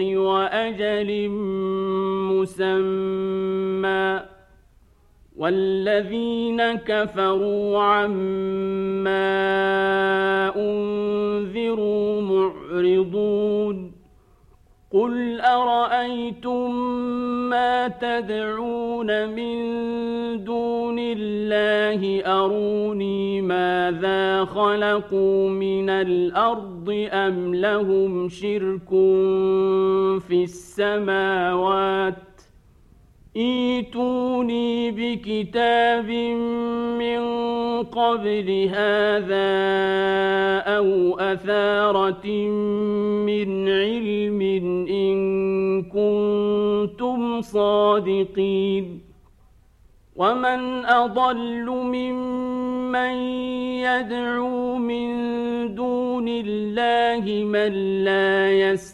وأجل مسمى والذين كفروا عما أنذروا معرضون قل ارايتم ما تدعون من دون الله اروني ماذا خلقوا من الأرض ام لهم شرك في السماوات ايتوني بكتاب من قبل هذا أو أثارة من علم إن كنتم صادقين. ومن أضل ممن يدعو من دون الله من لا يستطيع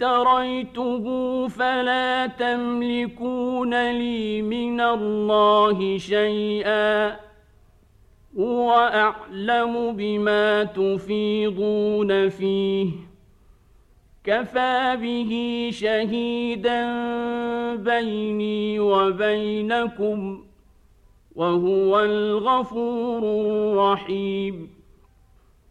افتريته فلا تملكون لي من الله شيئا. هو أعلم بما تفيضون فيه. كفى به شهيدا بيني وبينكم وهو الغفور الرحيم.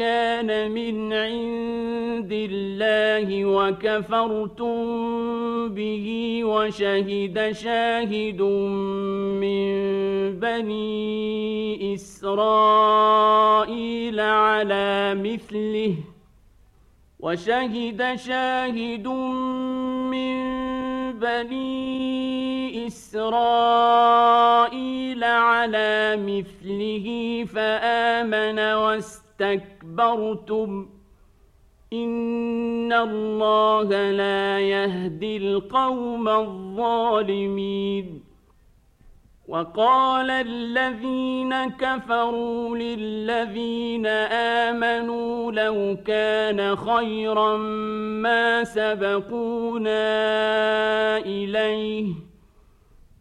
كان من عند الله وكفرتم به وشهد شاهد من بني إسرائيل على مثله وشهد شاهد من بني إسرائيل على مثله فآمن واستكبرتم إن الله لا يهدي القوم الظالمين وقال الذين كفروا للذين امنوا لو كان خيرا ما سبقونا اليه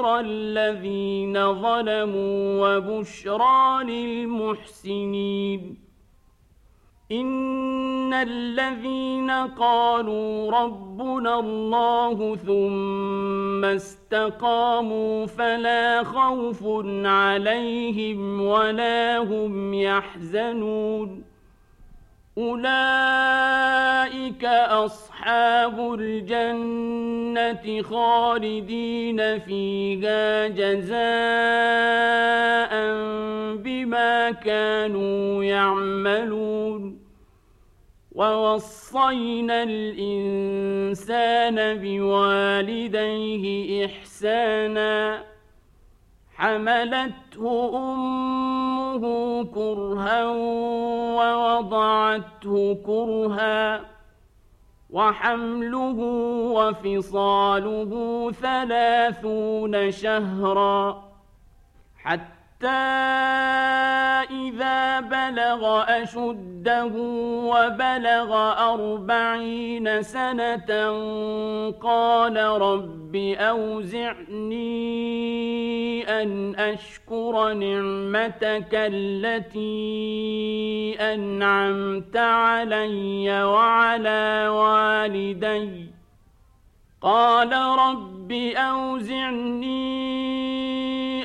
الذين ظلموا وبشرى للمحسنين. إن الذين قالوا ربنا الله ثم استقاموا فلا خوف عليهم ولا هم يحزنون. أولئك أصحاب الجنة خالدين فيها جزاء بما كانوا يعملون ووصينا الإنسان بوالديه إحسانا حملته أمه كرها ووضعته كرها وحمله وفصاله ثلاثون شهرا حتى إذا بلغ أشده وبلغ أربعين سنة قال رب أوزعني أن أشكر نعمتك التي أنعمت علي وعلى والدي قال رب أوزعني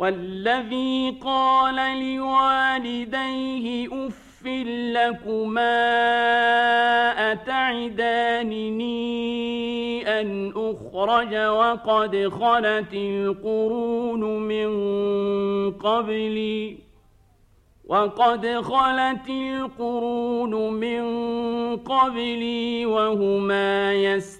والذي قال لوالديه اف لكما اتعدانني ان اخرج وقد خلت القرون من قبلي وقد خلت القرون من قبلي وهما يستطيعون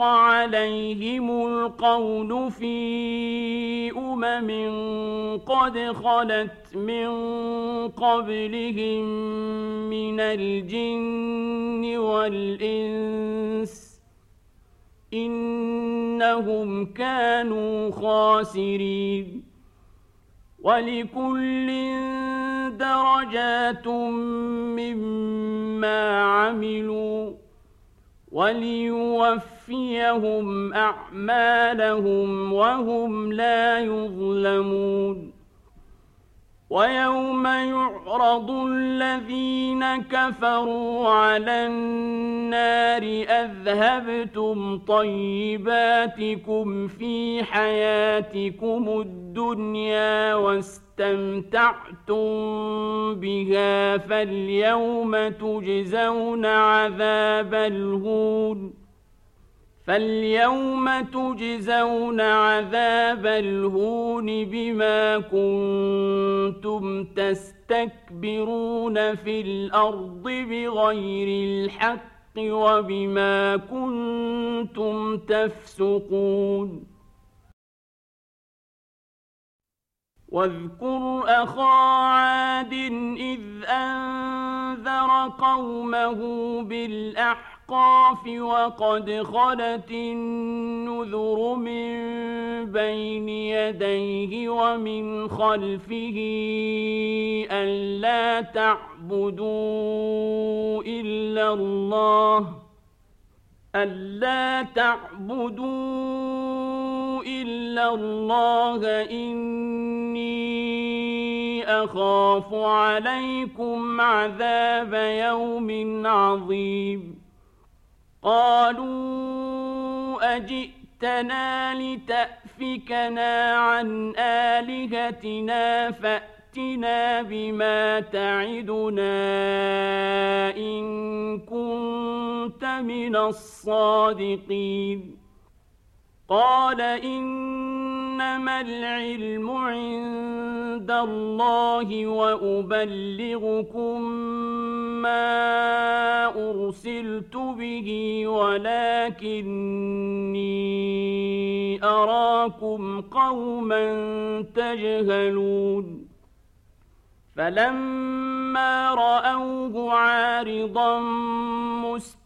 عليهم القول في أمم قد خلت من قبلهم من الجن والإنس إنهم كانوا خاسرين ولكل درجات مما عملوا وليوفيهم أعمالهم وهم لا يظلمون ويوم يعرض الذين كفروا على النار أذهبتم طيباتكم في حياتكم الدنيا واستمتعتم بها فاليوم تجزون عذاب الهون فاليوم تجزون عذاب الهون بما كنتم تستكبرون في الأرض بغير الحق وبما كنتم تفسقون واذكر اخا عاد اذ انذر قومه بالاحق الأحقاف وقد خلت النذر من بين يديه ومن خلفه ألا تعبدوا إلا الله ألا تعبدوا إلا الله إني أخاف عليكم عذاب يوم عظيم. قالوا أجئتنا لتأفكنا عن آلهتنا فأتنا بما تعدنا إن كنت من الصادقين. قال إنما العلم عند الله وأبلغكم ما أرسلت به ولكني أراكم قوما تجهلون. فلما رأوه عارضا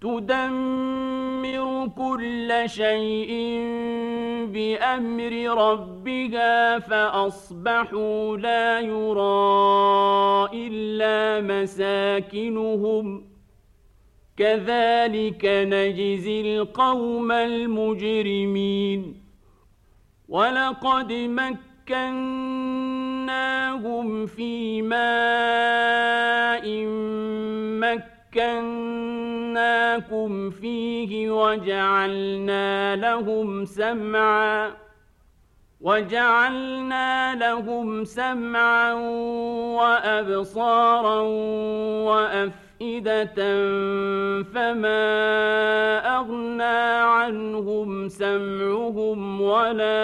تدمر كل شيء بأمر ربها فأصبحوا لا يرى إلا مساكنهم. كذلك نجزي القوم المجرمين. ولقد مكناهم في ماء مكناكم فيه وجعلنا لهم سمعا وجعلنا لهم سمعا وأبصارا وأفئدة فما أغنى عنهم سمعهم ولا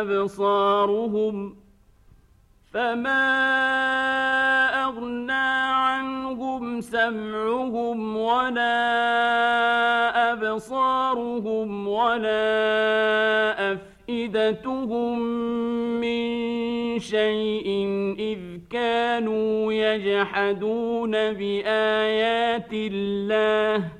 أبصارهم فما سمعهم ولا أبصارهم ولا أفئدتهم من شيء إذ كانوا يجحدون بآيات الله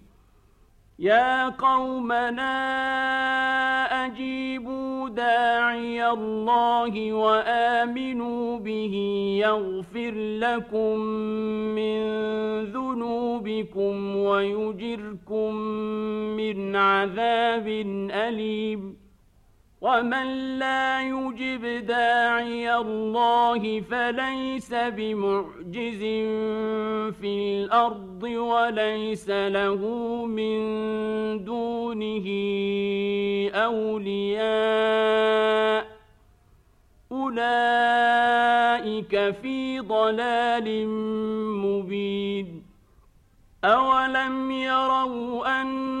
يا قومنا أجيبوا داعي الله وآمنوا به يغفر لكم من ذنوبكم ويجركم من عذاب أليم ومن لا يجب داعي الله فليس بمعجز في الأرض وليس له من دونه اولياء اولئك في ضلال مبين اولم يروا ان